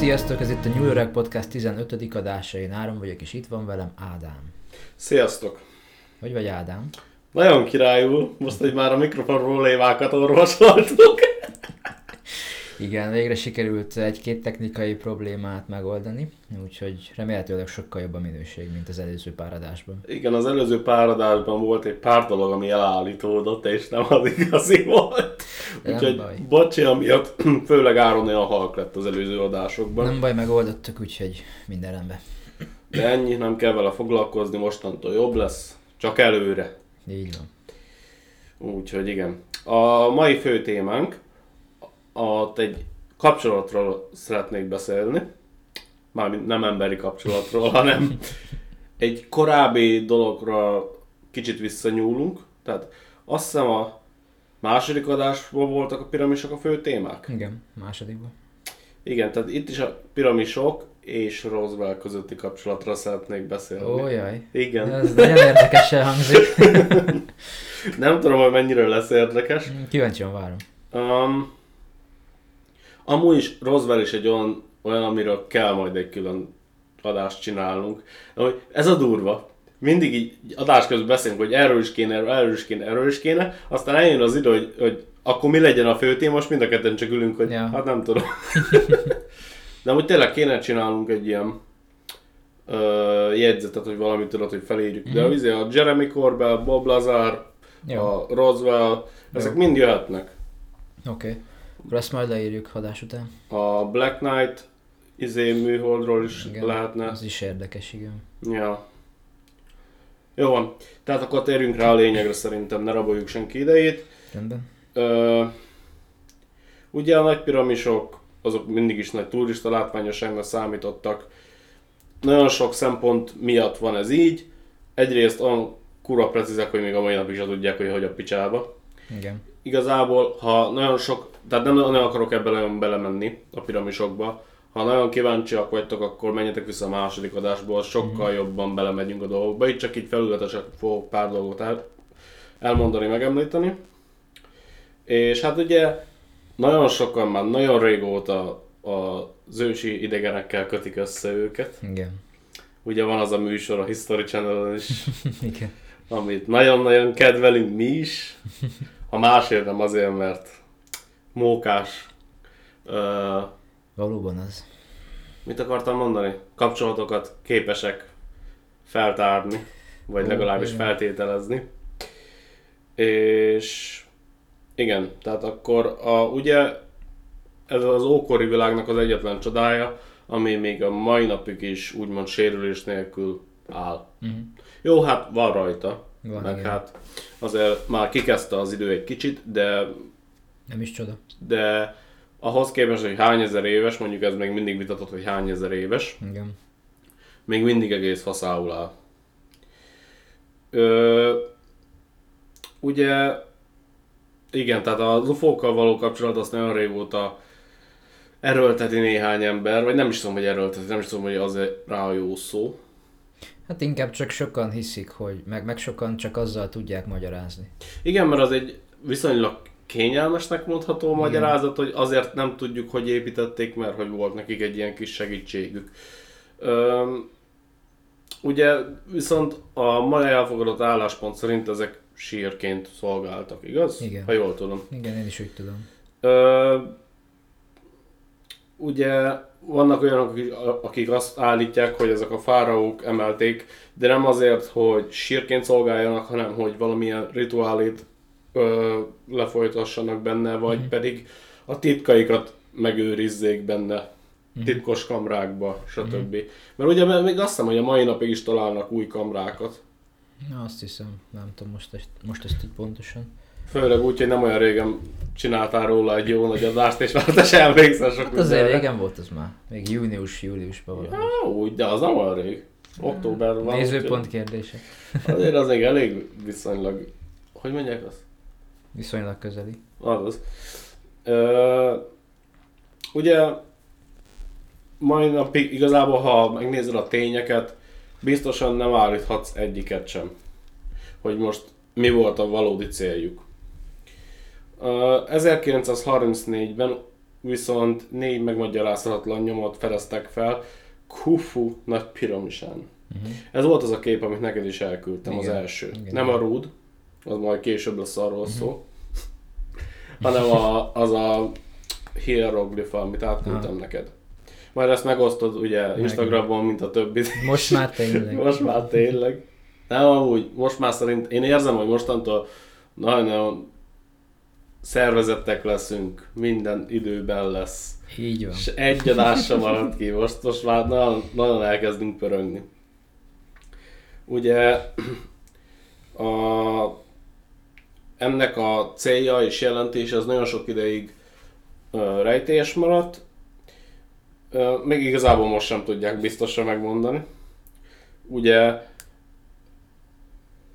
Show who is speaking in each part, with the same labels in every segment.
Speaker 1: Sziasztok, ez itt a New York Podcast 15. adása, én Áron vagyok, és itt van velem Ádám.
Speaker 2: Sziasztok!
Speaker 1: Hogy vagy Ádám?
Speaker 2: Nagyon királyul, most, hogy már a mikrofonról lévákat orvosoltuk.
Speaker 1: Igen, végre sikerült egy-két technikai problémát megoldani, úgyhogy remélhetőleg sokkal jobb a minőség, mint az előző páradásban.
Speaker 2: Igen, az előző páradásban volt egy pár dolog, ami elállítódott, és nem az igazi volt.
Speaker 1: De
Speaker 2: Úgyhogy bocsi, amiatt főleg Áron olyan halk lett az előző adásokban.
Speaker 1: Nem baj, megoldottuk, úgyhogy minden rendben.
Speaker 2: De ennyi, nem kell vele foglalkozni, mostantól jobb lesz, csak előre.
Speaker 1: Így van.
Speaker 2: Úgyhogy igen. A mai fő témánk, a, egy kapcsolatról szeretnék beszélni. Mármint nem emberi kapcsolatról, hanem egy korábbi dologra kicsit visszanyúlunk. Tehát azt hiszem a második adásban voltak a piramisok a fő témák.
Speaker 1: Igen, másodikban.
Speaker 2: Igen, tehát itt is a piramisok és Roswell közötti kapcsolatra szeretnék beszélni.
Speaker 1: Ó, jaj.
Speaker 2: Igen.
Speaker 1: Ez nagyon érdekesen hangzik.
Speaker 2: Nem tudom, hogy mennyire lesz érdekes.
Speaker 1: Kíváncsian várom.
Speaker 2: Um, amúgy is Roswell is egy olyan, olyan, amiről kell majd egy külön adást csinálnunk. Hogy ez a durva. Mindig így adás közben beszélünk, hogy erről is kéne, erről, is kéne, erről is kéne, aztán eljön az idő, hogy, hogy akkor mi legyen a fő téma, most mind a ketten csak ülünk, hogy
Speaker 1: Ja.
Speaker 2: hát nem tudom. De amúgy tényleg kéne csinálnunk egy ilyen ö, jegyzetet, hogy valamit tudod, hogy felírjuk. De
Speaker 1: Mhm.
Speaker 2: mm. a Jeremy Corbell, Bob Lazar,
Speaker 1: Jó.
Speaker 2: a Roswell, ezek
Speaker 1: Jó.
Speaker 2: mind jöhetnek.
Speaker 1: Oké. Okay. Akkor azt majd leírjuk adás után.
Speaker 2: A Black Knight izé műholdról is
Speaker 1: Igen.
Speaker 2: lehetne.
Speaker 1: Az is érdekes, igen.
Speaker 2: Ja. Jó van. Tehát akkor térjünk rá a lényegre szerintem, ne raboljuk senki idejét.
Speaker 1: Rendben.
Speaker 2: Ö, ugye a nagy piramisok, azok mindig is nagy turista látványosságnak számítottak. Nagyon sok szempont miatt van ez így. Egyrészt olyan kurva precízek, hogy még a mai napig is tudják, hogy hogy a picsába.
Speaker 1: Igen.
Speaker 2: Igazából, ha nagyon sok, tehát nem, nem akarok ebben nagyon belemenni a piramisokba, ha nagyon kíváncsiak vagytok, akkor menjetek vissza a második adásból, sokkal jobban belemegyünk a dolgokba, itt csak így felületesek fogok pár dolgot el, elmondani, megemlíteni. És hát ugye nagyon sokan már nagyon régóta az ősi idegenekkel kötik össze őket.
Speaker 1: Igen.
Speaker 2: Ugye van az a műsor a History channel is,
Speaker 1: Igen.
Speaker 2: amit nagyon-nagyon kedvelünk mi is. Ha másért nem azért, mert mókás. Uh,
Speaker 1: Valóban az.
Speaker 2: mit akartam mondani? Kapcsolatokat képesek feltárni, vagy
Speaker 1: Ó,
Speaker 2: legalábbis
Speaker 1: igen.
Speaker 2: feltételezni. És igen, tehát akkor a, ugye ez az ókori világnak az egyetlen csodája, ami még a mai napig is úgymond sérülés nélkül áll.
Speaker 1: Mhm.
Speaker 2: Jó, hát van rajta,
Speaker 1: Van,
Speaker 2: meg
Speaker 1: igen.
Speaker 2: hát azért már kikezdte az idő egy kicsit, de,
Speaker 1: Nem is csoda.
Speaker 2: de ahhoz képest, hogy hány ezer éves, mondjuk ez még mindig vitatott, hogy hány ezer éves,
Speaker 1: Igen.
Speaker 2: még mindig egész faszául áll. Ö, ugye, igen, tehát az ufókkal való kapcsolat azt nagyon régóta erőlteti néhány ember, vagy nem is tudom, hogy erőlteti, nem is tudom, hogy az rá a jó szó.
Speaker 1: Hát inkább csak sokan hiszik, hogy meg, meg sokan csak azzal tudják magyarázni.
Speaker 2: Igen, mert az egy viszonylag kényelmesnek mondható magyarázat, hogy azért nem tudjuk, hogy építették, mert hogy volt nekik egy ilyen kis segítségük. Öm, ugye viszont a mai elfogadott álláspont szerint ezek sírként szolgáltak, igaz?
Speaker 1: Igen.
Speaker 2: Ha jól tudom.
Speaker 1: Igen, én is úgy tudom.
Speaker 2: Ö, ugye vannak olyanok, akik, azt állítják, hogy ezek a fáraók emelték, de nem azért, hogy sírként szolgáljanak, hanem hogy valamilyen rituálét ö, lefolytassanak benne, vagy
Speaker 1: Mhm.
Speaker 2: pedig a titkaikat megőrizzék benne titkos kamrákba, stb. Mert ugye még azt hiszem, hogy a mai napig is találnak új kamrákat.
Speaker 1: Na, azt hiszem, nem tudom most ezt, most ezt így pontosan.
Speaker 2: Főleg úgy, hogy nem olyan régen csináltál róla egy jó nagy adást, és már te sem emlékszel sok
Speaker 1: Hát azért
Speaker 2: mindenre.
Speaker 1: régen volt az már. Még június-júliusban valami.
Speaker 2: Á, úgy, de az nem olyan rég. Október van.
Speaker 1: Nézőpont kérdése.
Speaker 2: Azért az még elég viszonylag... Hogy mondják azt?
Speaker 1: Viszonylag közeli.
Speaker 2: Azaz. Ö, ugye mai napig igazából, ha megnézed a tényeket, biztosan nem állíthatsz egyiket sem. Hogy most mi volt a valódi céljuk. Ö, 1934-ben viszont négy megmagyarázhatatlan nyomot fedeztek fel Khufu nagy piramisán. Uh-huh. Ez volt az a kép, amit neked is elküldtem, igen, az első. Igen, Nem a rúd, az majd később lesz arról uh-huh. szó, hanem a, az a hieroglifa, amit átküldtem Aha. neked. Majd ezt megosztod ugye Meg. Instagramon, mint a többi.
Speaker 1: Most már tényleg.
Speaker 2: most már tényleg. Nem, amúgy, most már szerint, én érzem, hogy mostantól nagyon-nagyon szervezettek leszünk, minden időben lesz.
Speaker 1: Így van.
Speaker 2: És egy adás sem maradt ki, most, most már nagyon, nagyon elkezdünk pörögni. Ugye a, ennek a célja és jelentése az nagyon sok ideig uh, rejtélyes maradt, uh, még igazából most sem tudják biztosan megmondani. Ugye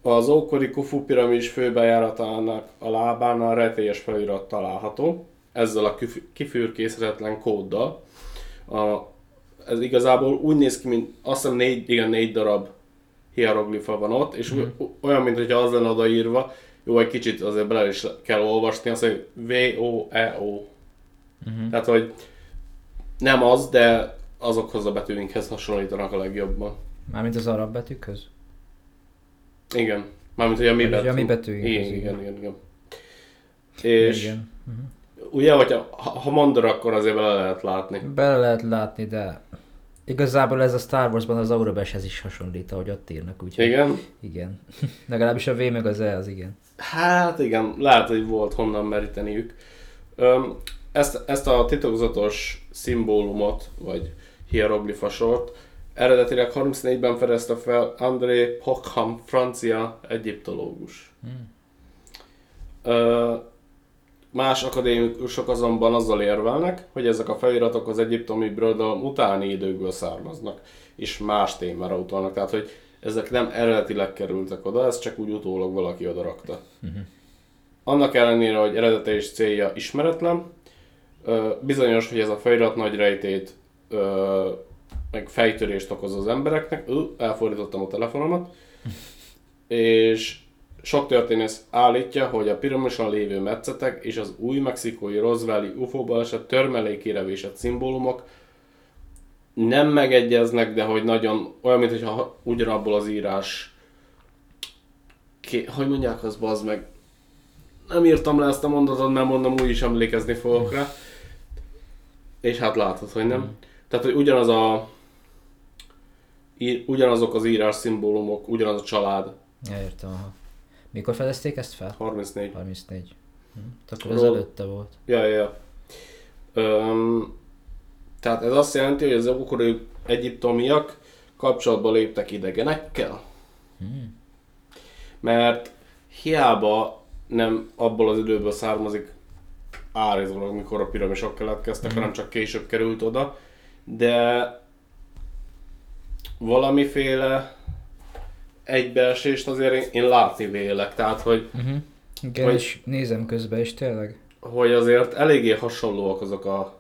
Speaker 2: az ókori Kufu piramis főbejáratának a lábánál rejtélyes felirat található, ezzel a kifürkészhetetlen kóddal. A, ez igazából úgy néz ki, mint azt hiszem négy, igen, négy darab hieroglifa van ott, és mm. olyan, mintha az lenne odaírva, jó, egy kicsit azért bele is kell olvasni, azt mondja, V-O-E-O. Mm-hmm. Tehát, hogy nem az, de azokhoz a betűinkhez hasonlítanak a legjobban.
Speaker 1: Mármint az arab betűkhöz?
Speaker 2: Igen. Mármint, hogy a mi betű.
Speaker 1: A mi betű.
Speaker 2: Igen, igen, igen, igen, igen. És igen. Uh-huh. ugye, hogyha ha mondod, akkor azért bele lehet látni.
Speaker 1: Bele lehet látni, de igazából ez a Star Wars-ban az Aurabeshez is hasonlít, ahogy ott írnak. Úgyhogy
Speaker 2: igen?
Speaker 1: Igen. Legalábbis a V meg az E az igen.
Speaker 2: Hát igen, lehet, hogy volt honnan meríteniük. Öm, ezt, ezt a titokzatos szimbólumot, vagy hieroglifasort Eredetileg 34-ben fedezte fel André Hockham, francia egyiptológus. Hmm. Ö, más akadémikusok azonban azzal érvelnek, hogy ezek a feliratok az egyiptomi birodalom utáni időkből származnak, és más témára utalnak. Tehát, hogy ezek nem eredetileg kerültek oda, ez csak úgy utólag valaki oda rakta. Uh-huh. Annak ellenére, hogy eredete és célja ismeretlen, bizonyos, hogy ez a felirat nagy rejtét meg fejtörést okoz az embereknek. Ö, elfordítottam a telefonomat. és sok történész állítja, hogy a piramison lévő metszetek és az új mexikói Roswelli UFO baleset törmelékére vésett szimbólumok nem megegyeznek, de hogy nagyon olyan, mintha ugyanabból az írás Ké, hogy mondják az bazd meg nem írtam le ezt a mondatot, mert mondom úgy is emlékezni fogok rá és hát látod, hogy nem. Mm. Tehát, hogy ugyanaz a ír, ugyanazok az írás szimbólumok, ugyanaz a család.
Speaker 1: Ja, értem, aha. Mikor fedezték ezt fel?
Speaker 2: 34.
Speaker 1: 34. Hm. Akkor az előtte volt.
Speaker 2: Ja, ja, ja. Öm, tehát ez azt jelenti, hogy az ókori egyiptomiak kapcsolatba léptek idegenekkel. Hmm. Mert hiába nem abból az időből származik állítólag, mikor a piramisok keletkeztek, hmm. hanem csak később került oda, de valamiféle egybeesést azért én látni vélek, tehát hogy...
Speaker 1: Uh-huh. Igen, hogy, és nézem közben is tényleg.
Speaker 2: Hogy azért eléggé hasonlóak azok a...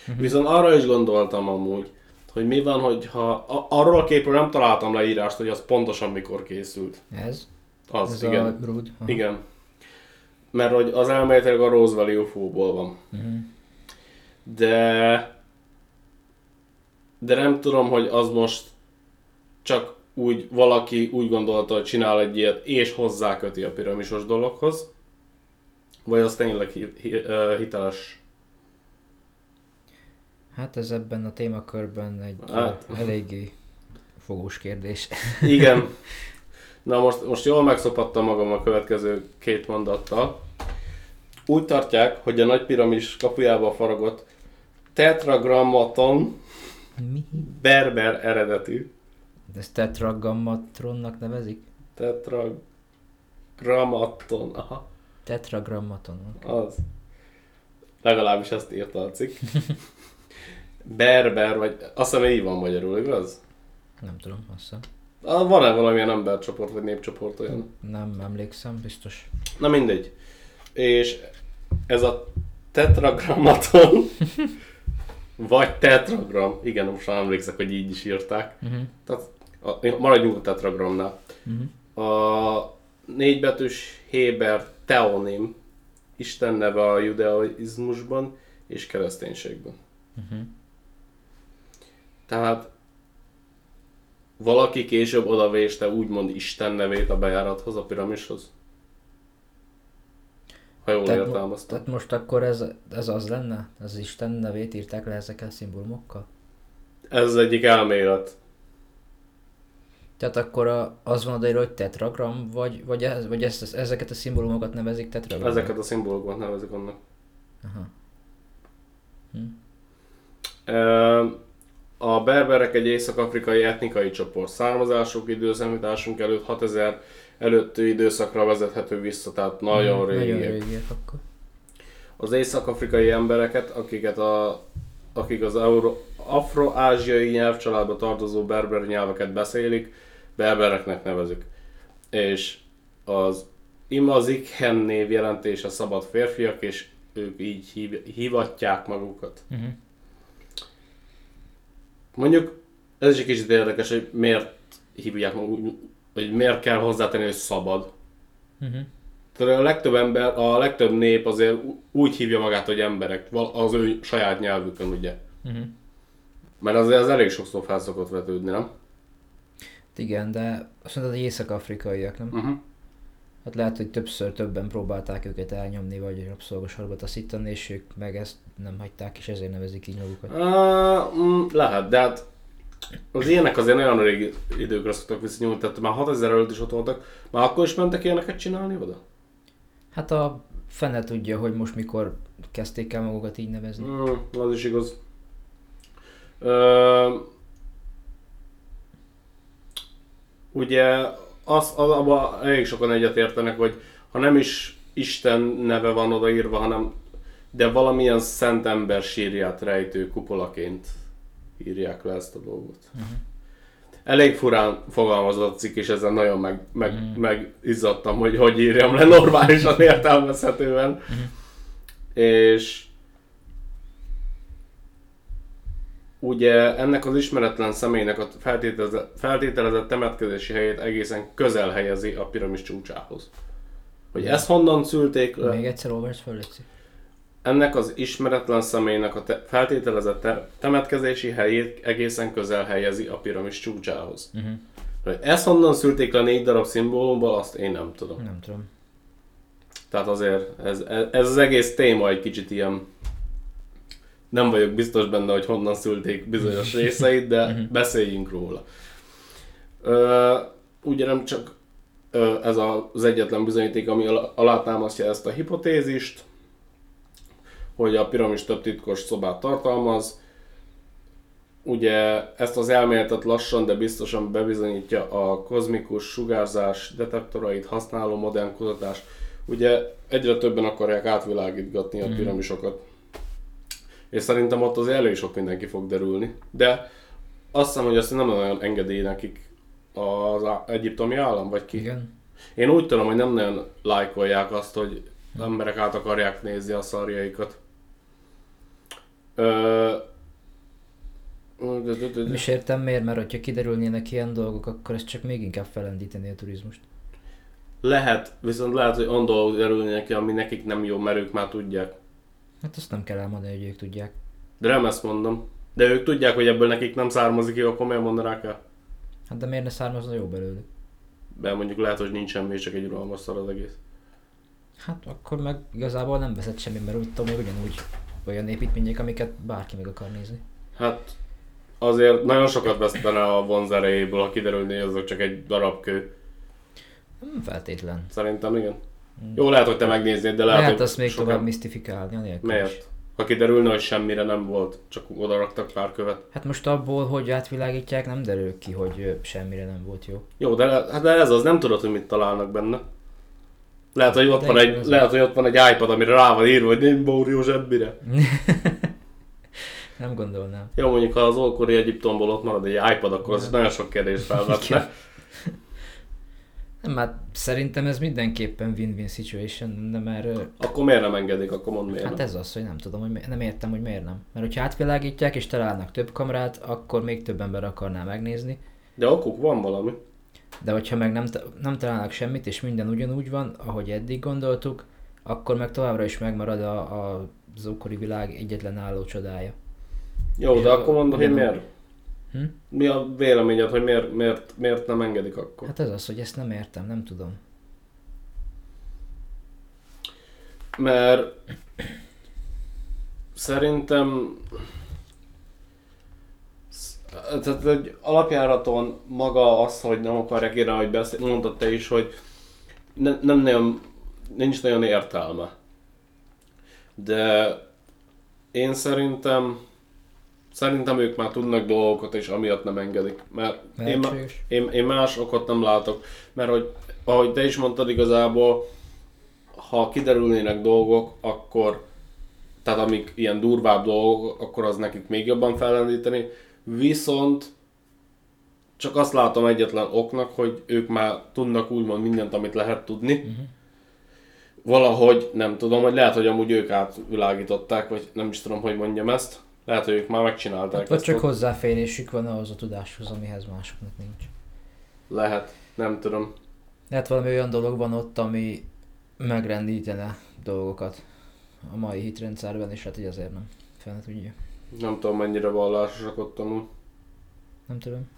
Speaker 2: Uh-huh. Viszont arra is gondoltam amúgy, hogy mi van, hogyha a, arról a képről nem találtam leírást, hogy az pontosan mikor készült.
Speaker 1: Ez?
Speaker 2: Az,
Speaker 1: Ez
Speaker 2: igen.
Speaker 1: A brood?
Speaker 2: Igen. Mert hogy az elméletileg a Roswelli UFO-ból van. Uh-huh. De... De nem tudom, hogy az most csak úgy valaki úgy gondolta, hogy csinál egy ilyet, és hozzáköti a piramisos dologhoz, vagy az tényleg hiteles?
Speaker 1: Hát ez ebben a témakörben egy hát. eléggé fogós kérdés.
Speaker 2: Igen. Na most, most jól megszopattam magam a következő két mondattal. Úgy tartják, hogy a nagy piramis kapujába faragott tetragrammaton Mi? berber eredetű
Speaker 1: de ezt tetragrammatronnak nevezik?
Speaker 2: Tetragrammaton, aha.
Speaker 1: Tetragrammaton.
Speaker 2: Okay. Az. Legalábbis ezt írta a cikk. Berber, vagy azt hiszem így van magyarul, igaz?
Speaker 1: Nem tudom, azt hiszem.
Speaker 2: Van-e valamilyen embercsoport, vagy népcsoport olyan?
Speaker 1: Nem emlékszem, biztos.
Speaker 2: Na mindegy. És ez a tetragrammaton, vagy tetragram, igen, most már emlékszek, hogy így is írták. Uh-huh. Tehát a, maradjunk a tetragramnál. Uh-huh. A négybetűs Héber teonim, Isten neve a judaizmusban, és kereszténységben.
Speaker 1: Uh-huh.
Speaker 2: Tehát valaki később odavéste úgymond Isten nevét a bejárathoz, a piramishoz? Ha jól
Speaker 1: Tehát,
Speaker 2: értelmeztem.
Speaker 1: tehát most akkor ez, ez az lenne? Az Isten nevét írták le ezekkel a szimbólumokkal?
Speaker 2: Ez az egyik elmélet.
Speaker 1: Tehát akkor a, az van odaírva, hogy tetragram, vagy, vagy, ez, vagy ezt, ezeket a szimbólumokat nevezik tetragramnak?
Speaker 2: Ezeket a szimbólumokat nevezik annak.
Speaker 1: Aha. Hm.
Speaker 2: A berberek egy észak-afrikai etnikai csoport. Származásuk időszámításunk előtt 6000 előtti időszakra vezethető vissza, tehát nagyon
Speaker 1: Hm,
Speaker 2: régi.
Speaker 1: Nagyon régiek akkor.
Speaker 2: Az észak-afrikai embereket, akiket a, akik az afro-ázsiai nyelvcsaládba tartozó berber nyelveket beszélik, berbereknek nevezik. És az Imazikhen név jelentése szabad férfiak, és ők így hív, hívatják magukat.
Speaker 1: Uh-huh.
Speaker 2: Mondjuk ez is egy kicsit érdekes, hogy miért hívják maguk, hogy miért kell hozzátenni, hogy szabad.
Speaker 1: Uh-huh.
Speaker 2: Tehát a legtöbb ember, a legtöbb nép azért úgy hívja magát, hogy emberek, az ő saját nyelvükön, ugye.
Speaker 1: Uh-huh.
Speaker 2: Mert azért ez elég sokszor fel szokott vetődni, nem?
Speaker 1: Igen, de azt mondod, hogy észak-afrikaiak, nem?
Speaker 2: Uh-huh.
Speaker 1: Hát lehet, hogy többször többen próbálták őket elnyomni, vagy rabszolgasorba taszítani, és ők meg ezt nem hagyták, és ezért nevezik így magukat.
Speaker 2: Uh, lehet, de hát az ilyenek azért nagyon régi időkre szoktak visszanyúlni, tehát már 6000 előtt is ott voltak. Már akkor is mentek ilyeneket csinálni oda?
Speaker 1: Hát a fene tudja, hogy most mikor kezdték el magukat így nevezni.
Speaker 2: Mm, az is igaz. Ö, ugye az, az, abban elég sokan egyetértenek, hogy ha nem is Isten neve van odaírva, hanem de valamilyen szent ember sírját rejtő kupolaként írják le ezt a dolgot.
Speaker 1: Uh-huh.
Speaker 2: Elég furán fogalmazott a cikk, és ezen nagyon meg, meg, mm. megizzadtam, hogy hogy írjam le normálisan értelmezhetően.
Speaker 1: Mhm.
Speaker 2: És ugye ennek az ismeretlen személynek a feltételezett, feltételezett temetkezési helyét egészen közel helyezi a piramis csúcsához. Hogy ezt honnan szülték le?
Speaker 1: Még egyszer olvasd Léci.
Speaker 2: Ennek az ismeretlen személynek a te- feltételezett te- temetkezési helyét egészen közel helyezi a piramis csúcsához.
Speaker 1: Uh-huh.
Speaker 2: Hogy ezt honnan szülték le négy darab szimbólumból, azt én nem tudom.
Speaker 1: Nem tudom.
Speaker 2: Tehát azért ez, ez az egész téma egy kicsit ilyen nem vagyok biztos benne, hogy honnan szülték bizonyos részeit, de beszéljünk róla. Ö, ugye nem csak ö, ez az egyetlen bizonyíték, ami al- alátámasztja ezt a hipotézist, hogy a piramis több titkos szobát tartalmaz. Ugye ezt az elméletet lassan, de biztosan bebizonyítja a kozmikus sugárzás detektorait használó modern kutatás. Ugye egyre többen akarják átvilágítgatni a piramisokat. És szerintem ott az elég sok mindenki fog derülni. De azt hiszem, hogy azt nem nagyon engedély nekik az egyiptomi állam, vagy ki.
Speaker 1: Igen.
Speaker 2: Én úgy tudom, hogy nem nagyon lájkolják azt, hogy az emberek át akarják nézni a szarjaikat. Ö...
Speaker 1: Nem is értem miért, mert hogyha kiderülnének ilyen dolgok, akkor ez csak még inkább felendíteni a turizmust.
Speaker 2: Lehet, viszont lehet, hogy olyan dolgok derülni neki, ami nekik nem jó, mert ők már tudják.
Speaker 1: Hát azt nem kell elmondani, hogy ők tudják.
Speaker 2: De nem ezt mondom. De ők tudják, hogy ebből nekik nem származik jó, akkor miért mondanák el?
Speaker 1: Hát de miért ne származna jó belőle?
Speaker 2: Mert mondjuk lehet, hogy nincs semmi, csak egy uralmas szar az egész.
Speaker 1: Hát akkor meg igazából nem veszett semmi, mert úgy tudom, hogy ugyanúgy olyan építmények, amiket bárki meg akar nézni.
Speaker 2: Hát azért nagyon sokat vesztene a vonzerejéből, ha kiderülné, hogy azok csak egy darab kő.
Speaker 1: Nem feltétlen.
Speaker 2: Szerintem igen. Jó, lehet, hogy te megnéznéd, de lehet,
Speaker 1: Lehet
Speaker 2: hogy
Speaker 1: azt még
Speaker 2: sokan-
Speaker 1: tovább misztifikálni, anélkül is.
Speaker 2: Miért? Ha kiderülne, hogy semmire nem volt, csak oda raktak pár követ.
Speaker 1: Hát most abból, hogy átvilágítják, nem derül ki, hogy semmire nem volt jó.
Speaker 2: Jó, de, hát de ez az, nem tudod, hogy mit találnak benne. Lehet, hogy ott,
Speaker 1: De
Speaker 2: van egy, lehet, hogy ott van egy iPad, amire rá van írva, hogy nem bórió zsebbire.
Speaker 1: Nem gondolnám.
Speaker 2: Jó, mondjuk ha az ókori Egyiptomból ott marad egy iPad, akkor az nagyon sok kérdést felvetne.
Speaker 1: Nem, hát szerintem ez mindenképpen win-win situation, de mert
Speaker 2: akkor miért nem engedik, akkor mondd miért
Speaker 1: hát
Speaker 2: nem.
Speaker 1: ez az, hogy nem tudom, hogy mi- nem értem, hogy miért nem. Mert hogyha átvilágítják és találnak több kamerát, akkor még több ember akarná megnézni.
Speaker 2: De okuk van valami.
Speaker 1: De hogyha meg nem, nem találnak semmit, és minden ugyanúgy van, ahogy eddig gondoltuk, akkor meg továbbra is megmarad a, a, az ókori világ egyetlen álló csodája.
Speaker 2: Jó, de akkor mondod, hogy miért?
Speaker 1: Hm?
Speaker 2: Mi a véleményed, hogy miért, miért, miért nem engedik akkor?
Speaker 1: Hát ez az, hogy ezt nem értem, nem tudom.
Speaker 2: Mert szerintem tehát egy alapjáraton maga az, hogy nem akarják írni, hogy beszél, mondtad te is, hogy ne, nem nagyon, nincs nagyon értelme. De én szerintem szerintem ők már tudnak dolgokat, és amiatt nem engedik. Mert én, én, én más okot nem látok. Mert hogy, ahogy te is mondtad igazából, ha kiderülnének dolgok, akkor tehát amik ilyen durvább dolgok, akkor az nekik még jobban fellendíteni. Viszont csak azt látom egyetlen oknak, hogy ők már tudnak úgymond mindent, amit lehet tudni. Uh-huh. Valahogy, nem tudom, hogy lehet, hogy amúgy ők átvilágították, vagy nem is tudom, hogy mondjam ezt. Lehet, hogy ők már megcsinálták
Speaker 1: Hát, vagy csak hozzáférésük van ahhoz a tudáshoz, amihez másoknak nincs.
Speaker 2: Lehet, nem tudom.
Speaker 1: Lehet valami olyan dolog van ott, ami megrendítene dolgokat a mai hitrendszerben, és hát így azért nem. Fel ne tudja.
Speaker 2: Nem tudom, mennyire vallásosak ott amúgy.
Speaker 1: Nem tudom.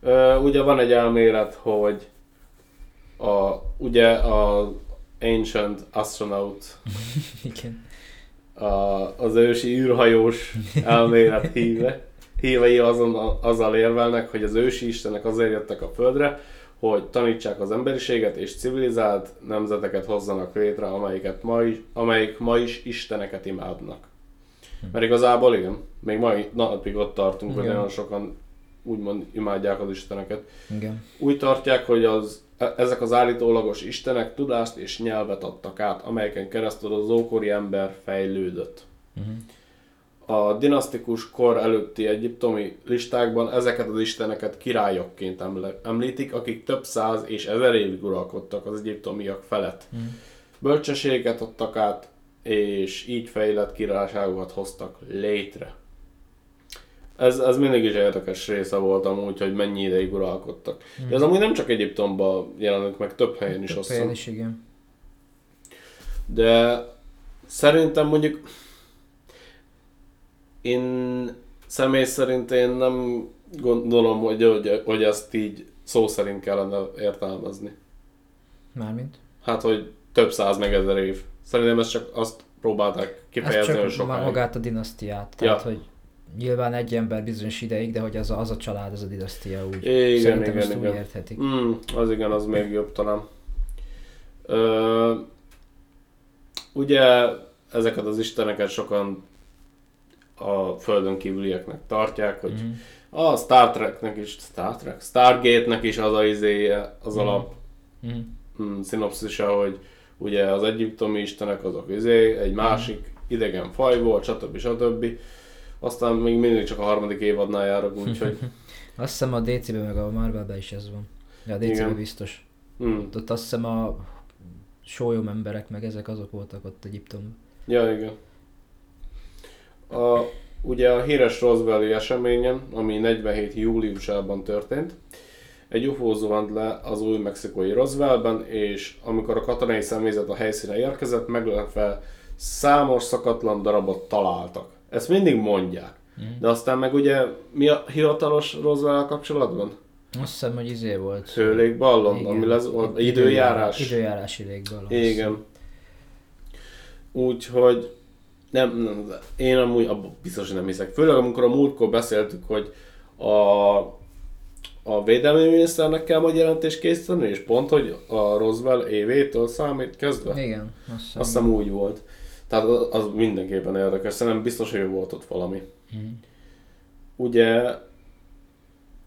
Speaker 2: Ö, ugye van egy elmélet, hogy a, ugye a Ancient Astronaut,
Speaker 1: Igen.
Speaker 2: A, az ősi űrhajós elmélet híve, hívei azon, azzal érvelnek, hogy az ősi istenek azért jöttek a Földre, hogy tanítsák az emberiséget és civilizált nemzeteket hozzanak létre, amelyiket ma is, amelyik ma is isteneket imádnak. Mert igazából igen, még mai napig ott tartunk, hogy
Speaker 1: Igen.
Speaker 2: nagyon sokan úgymond imádják az isteneket.
Speaker 1: Igen.
Speaker 2: Úgy tartják, hogy az, ezek az állítólagos istenek tudást és nyelvet adtak át, amelyeken keresztül az ókori ember fejlődött.
Speaker 1: Uh-huh.
Speaker 2: A dinasztikus kor előtti egyiptomi listákban ezeket az isteneket királyokként említik, akik több száz és ezer évig uralkodtak az egyiptomiak felett.
Speaker 1: Mhm.
Speaker 2: Bölcsességet adtak át, és így fejlett királyságokat hoztak létre. Ez, ez mindig is érdekes része volt amúgy, hogy mennyi ideig uralkodtak. De ez amúgy nem csak Egyiptomban jelenik meg, több helyen is
Speaker 1: Több
Speaker 2: azt
Speaker 1: helyen is, igen.
Speaker 2: De szerintem mondjuk én személy szerint én nem gondolom, hogy, hogy, hogy ezt így szó szerint kellene értelmezni.
Speaker 1: Mármint?
Speaker 2: Hát, hogy több száz meg ezer év. Szerintem ezt csak azt próbálták
Speaker 1: Ez
Speaker 2: kifejezni, hogy sokáig.
Speaker 1: magát a dinasztiát. Tehát, hogy nyilván egy ember bizonyos ideig, de hogy az a, az a család, az a dinasztia úgy.
Speaker 2: Igen,
Speaker 1: Szerintem
Speaker 2: igen,
Speaker 1: ezt úgy
Speaker 2: igen.
Speaker 1: érthetik.
Speaker 2: Mm, az igen, az még jobb talán. Ö, ugye ezeket az isteneket sokan a földön kívülieknek tartják, hogy
Speaker 1: Mhm.
Speaker 2: a Star Treknek is, Star Trek, Stargate-nek is az a izéje, az
Speaker 1: Mhm.
Speaker 2: alap mm, szinopszisa, hogy ugye az egyiptomi istenek azok izé, egy másik idegen faj volt, stb. stb. Aztán még mindig csak a harmadik évadnál járok, úgyhogy
Speaker 1: Azt hiszem a DC-ben meg a Marvelben is ez van. Ja, a DC-ben
Speaker 2: Igen.
Speaker 1: biztos.
Speaker 2: mm,
Speaker 1: Ott azt hiszem a sólyom emberek meg ezek azok voltak ott Egyiptomban.
Speaker 2: Ja, igen. A, ugye a híres Roswelli eseményen, ami 47. júliusában történt, egy UFO zuhant le az új mexikói Roswellben, és amikor a katonai személyzet a helyszíne érkezett, meglepve számos szakatlan darabot találtak. Ezt mindig mondják. De aztán meg ugye mi a hivatalos Roswell kapcsolatban?
Speaker 1: Azt hiszem, hogy izé volt.
Speaker 2: Hőlégballon, ami lesz, volt, időjárás.
Speaker 1: Időjárási légballon.
Speaker 2: Igen. Úgyhogy nem, nem, én amúgy abban biztos, hogy nem hiszek. Főleg amikor a múltkor beszéltük, hogy a, a védelmi miniszternek kell majd jelentést készíteni, és pont, hogy a Roswell évétől számít kezdve.
Speaker 1: Igen, azt hiszem.
Speaker 2: Azt hiszem úgy volt. Tehát az, mindenképpen érdekes. Szerintem biztos, hogy volt ott valami.
Speaker 1: Mhm.
Speaker 2: Ugye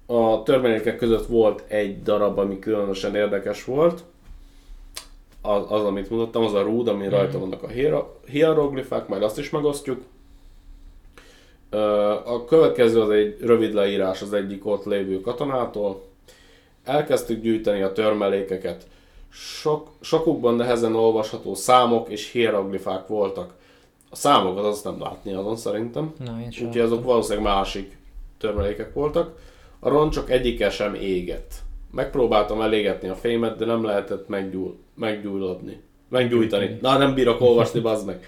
Speaker 2: a törvényekek között volt egy darab, ami különösen érdekes volt. Az, az amit mutattam, az a rúd, ami rajta vannak a hiero- hieroglifák, majd azt is megosztjuk. A következő az egy rövid leírás az egyik ott lévő katonától. Elkezdtük gyűjteni a törmelékeket. Sok, sokukban nehezen olvasható számok és hieroglifák voltak. A számokat azt nem látni azon szerintem.
Speaker 1: Na,
Speaker 2: Úgyhogy azok valószínűleg másik törmelékek voltak. A roncsok egyike sem égett. Megpróbáltam elégetni a fémet, de nem lehetett meggyúl, meggyújtani. Meggyújtani. Na, nem bírok olvasni, bazd meg.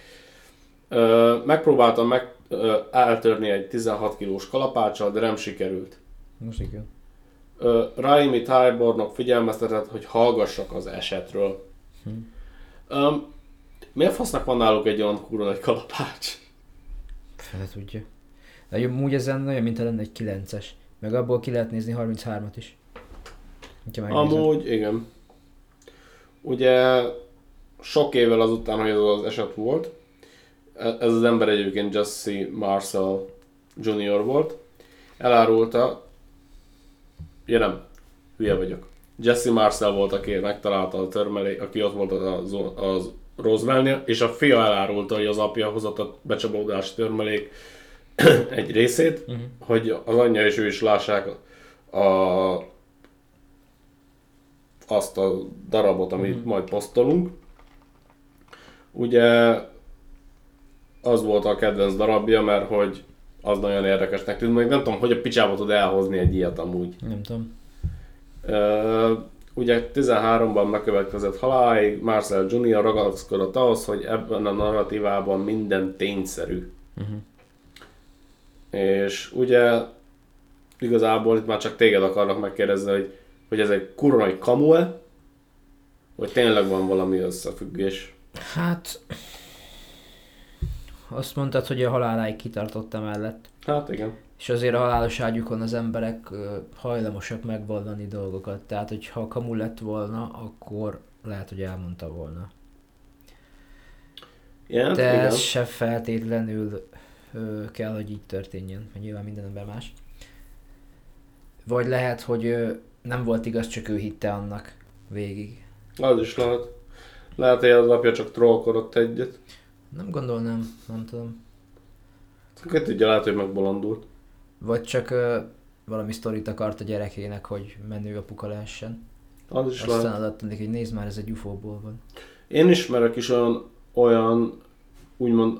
Speaker 2: Ö, megpróbáltam meg ö, eltörni egy 16 kilós kalapáccsal, de nem sikerült.
Speaker 1: Most igen.
Speaker 2: Raimi Tybornok figyelmeztetett, hogy hallgassak az esetről.
Speaker 1: Hm.
Speaker 2: Ö, miért fasznak van náluk egy olyan kurva nagy kalapács?
Speaker 1: Fele tudja. De úgy ezen olyan, mint lenne egy 9-es. Meg abból ki lehet nézni 33-at is.
Speaker 2: Amúgy, igen. Ugye sok évvel azután, hogy ez az eset volt, e- ez az ember egyébként Jesse Marcel Jr. volt, elárulta, ja nem, hülye vagyok. Jesse Marcel volt, aki megtalálta a törmelék, aki ott volt az, az Roswellnél, és a fia elárulta, hogy az apja hozott a becsapódási törmelék egy részét,
Speaker 1: Mhm.
Speaker 2: hogy az anyja és ő is lássák a, azt a darabot, amit
Speaker 1: Mhm.
Speaker 2: majd posztolunk. Ugye az volt a kedvenc darabja, mert hogy az nagyon érdekesnek tűnt, még nem tudom, hogy a picsába tud elhozni egy ilyet amúgy.
Speaker 1: Nem tudom.
Speaker 2: Ö, ugye 13-ban megkövetkezett halálig, Marcel Jr. ragaszkodott ahhoz, hogy ebben a narratívában minden tényszerű.
Speaker 1: Uh-huh.
Speaker 2: És ugye igazából itt már csak téged akarnak megkérdezni, hogy, hogy ez egy kurva nagy kamu-e, vagy tényleg van valami összefüggés.
Speaker 1: Hát... Azt mondtad, hogy a haláláig kitartott mellett.
Speaker 2: Hát igen.
Speaker 1: És azért a halálos ágyukon az emberek hajlamosak megvallani dolgokat. Tehát, hogy ha kamu lett volna, akkor lehet, hogy elmondta volna.
Speaker 2: Igen,
Speaker 1: De
Speaker 2: igen.
Speaker 1: ez se feltétlenül ö, kell, hogy így történjen, mert nyilván minden ember más. Vagy lehet, hogy ö, nem volt igaz, csak ő hitte annak végig.
Speaker 2: Az is lehet. Lehet, hogy az apja csak trollkodott egyet.
Speaker 1: Nem gondolnám, nem tudom.
Speaker 2: Ki tudja, lehet, hogy megbolondult.
Speaker 1: Vagy csak ö, valami sztorit akart a gyerekének, hogy menő apuka lehessen.
Speaker 2: Az is lehet.
Speaker 1: Aztán adott neki, hogy nézd már, ez egy UFO-ból van.
Speaker 2: Én ismerek is olyan, olyan úgymond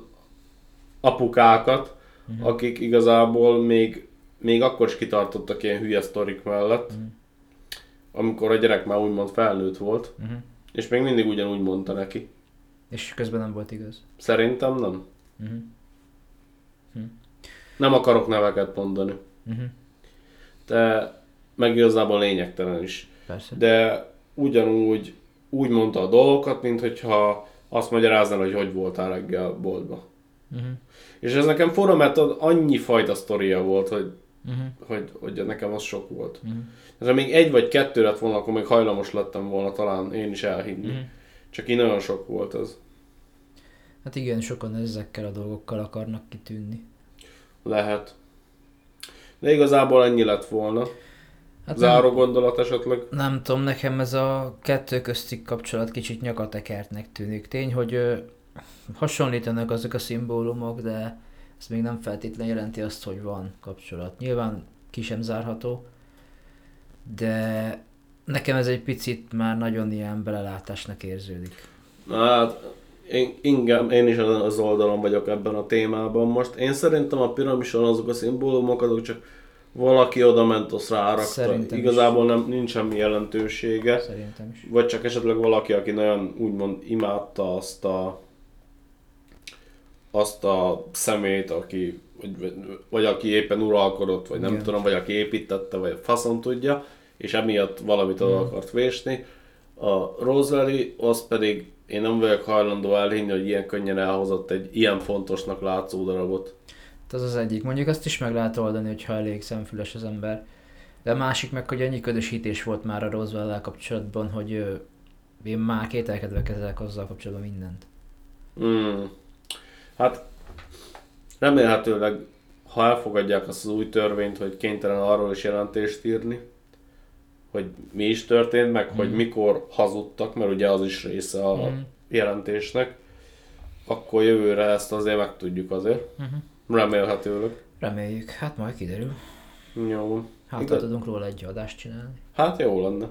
Speaker 2: apukákat,
Speaker 1: Mhm.
Speaker 2: akik igazából még, még akkor is kitartottak ilyen hülye sztorik mellett,
Speaker 1: Mhm.
Speaker 2: amikor a gyerek már úgymond felnőtt volt,
Speaker 1: Uh-huh.
Speaker 2: és még mindig ugyanúgy mondta neki.
Speaker 1: És közben nem volt igaz.
Speaker 2: Szerintem nem.
Speaker 1: Uh-huh.
Speaker 2: Nem akarok neveket mondani.
Speaker 1: Uh-huh.
Speaker 2: De meg igazából lényegtelen is.
Speaker 1: Persze.
Speaker 2: De ugyanúgy úgy mondta a dolgokat, mint hogyha azt magyarázna, hogy hogy voltál reggel boltba.
Speaker 1: Uh-huh.
Speaker 2: És ez nekem fura, mert annyi fajta sztoria volt, hogy,
Speaker 1: Uh-huh.
Speaker 2: hogy, hogy nekem az sok volt.
Speaker 1: Uh-huh.
Speaker 2: Ez még egy vagy kettő lett volna, akkor még hajlamos lettem volna talán én is elhinni.
Speaker 1: Uh-huh.
Speaker 2: Csak így nagyon sok volt ez.
Speaker 1: Hát igen, sokan ezekkel a dolgokkal akarnak kitűnni.
Speaker 2: Lehet. De igazából ennyi lett volna.
Speaker 1: Hát
Speaker 2: Záró
Speaker 1: nem,
Speaker 2: gondolat esetleg?
Speaker 1: nem tudom, nekem ez a kettő közti kapcsolat kicsit nyakatekertnek tűnik. Tény, hogy ö, hasonlítanak azok a szimbólumok, de ez még nem feltétlenül jelenti azt, hogy van kapcsolat. Nyilván ki sem zárható, de nekem ez egy picit már nagyon ilyen belelátásnak érződik.
Speaker 2: Na hát, én, ingem, én is az oldalon vagyok ebben a témában most. Én szerintem a piramison azok a szimbólumok, azok csak valaki oda ment, azt rárakta.
Speaker 1: Szerintem is.
Speaker 2: Igazából nem, nincs semmi jelentősége.
Speaker 1: Szerintem is.
Speaker 2: Vagy csak esetleg valaki, aki nagyon úgymond imádta azt a azt a szemét, aki, vagy, vagy aki éppen uralkodott, vagy nem
Speaker 1: Igen.
Speaker 2: tudom, vagy aki építette, vagy faszon tudja, és emiatt valamit oda akart vésni. A Roswelli, az pedig én nem vagyok hajlandó elhinni, hogy ilyen könnyen elhozott egy ilyen fontosnak látszó darabot.
Speaker 1: Hát Az egyik. Mondjuk azt is meg lehet oldani, hogyha elég szemfüles az ember. De a másik meg, hogy annyi ködösítés volt már a roswell kapcsolatban, hogy én már kételkedve kezelek azzal kapcsolatban mindent.
Speaker 2: Hmm. Hát remélhetőleg, ha elfogadják azt az új törvényt, hogy kénytelen arról is jelentést írni, hogy mi is történt, meg hogy mikor hazudtak, mert ugye az is része a
Speaker 1: Mhm.
Speaker 2: jelentésnek, akkor jövőre ezt azért megtudjuk azért.
Speaker 1: Mhm.
Speaker 2: Remélhetőleg.
Speaker 1: Reméljük. Hát majd kiderül.
Speaker 2: Jó.
Speaker 1: Hát ha tudunk róla egy adást csinálni.
Speaker 2: Hát jó lenne.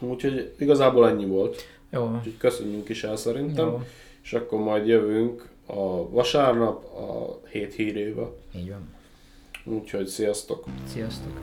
Speaker 2: Úgyhogy igazából ennyi volt.
Speaker 1: Jó.
Speaker 2: Úgyhogy köszönjünk is el szerintem.
Speaker 1: Jó.
Speaker 2: És akkor majd jövünk a vasárnap a hét hírével.
Speaker 1: Így van.
Speaker 2: Úgyhogy sziasztok!
Speaker 1: Sziasztok.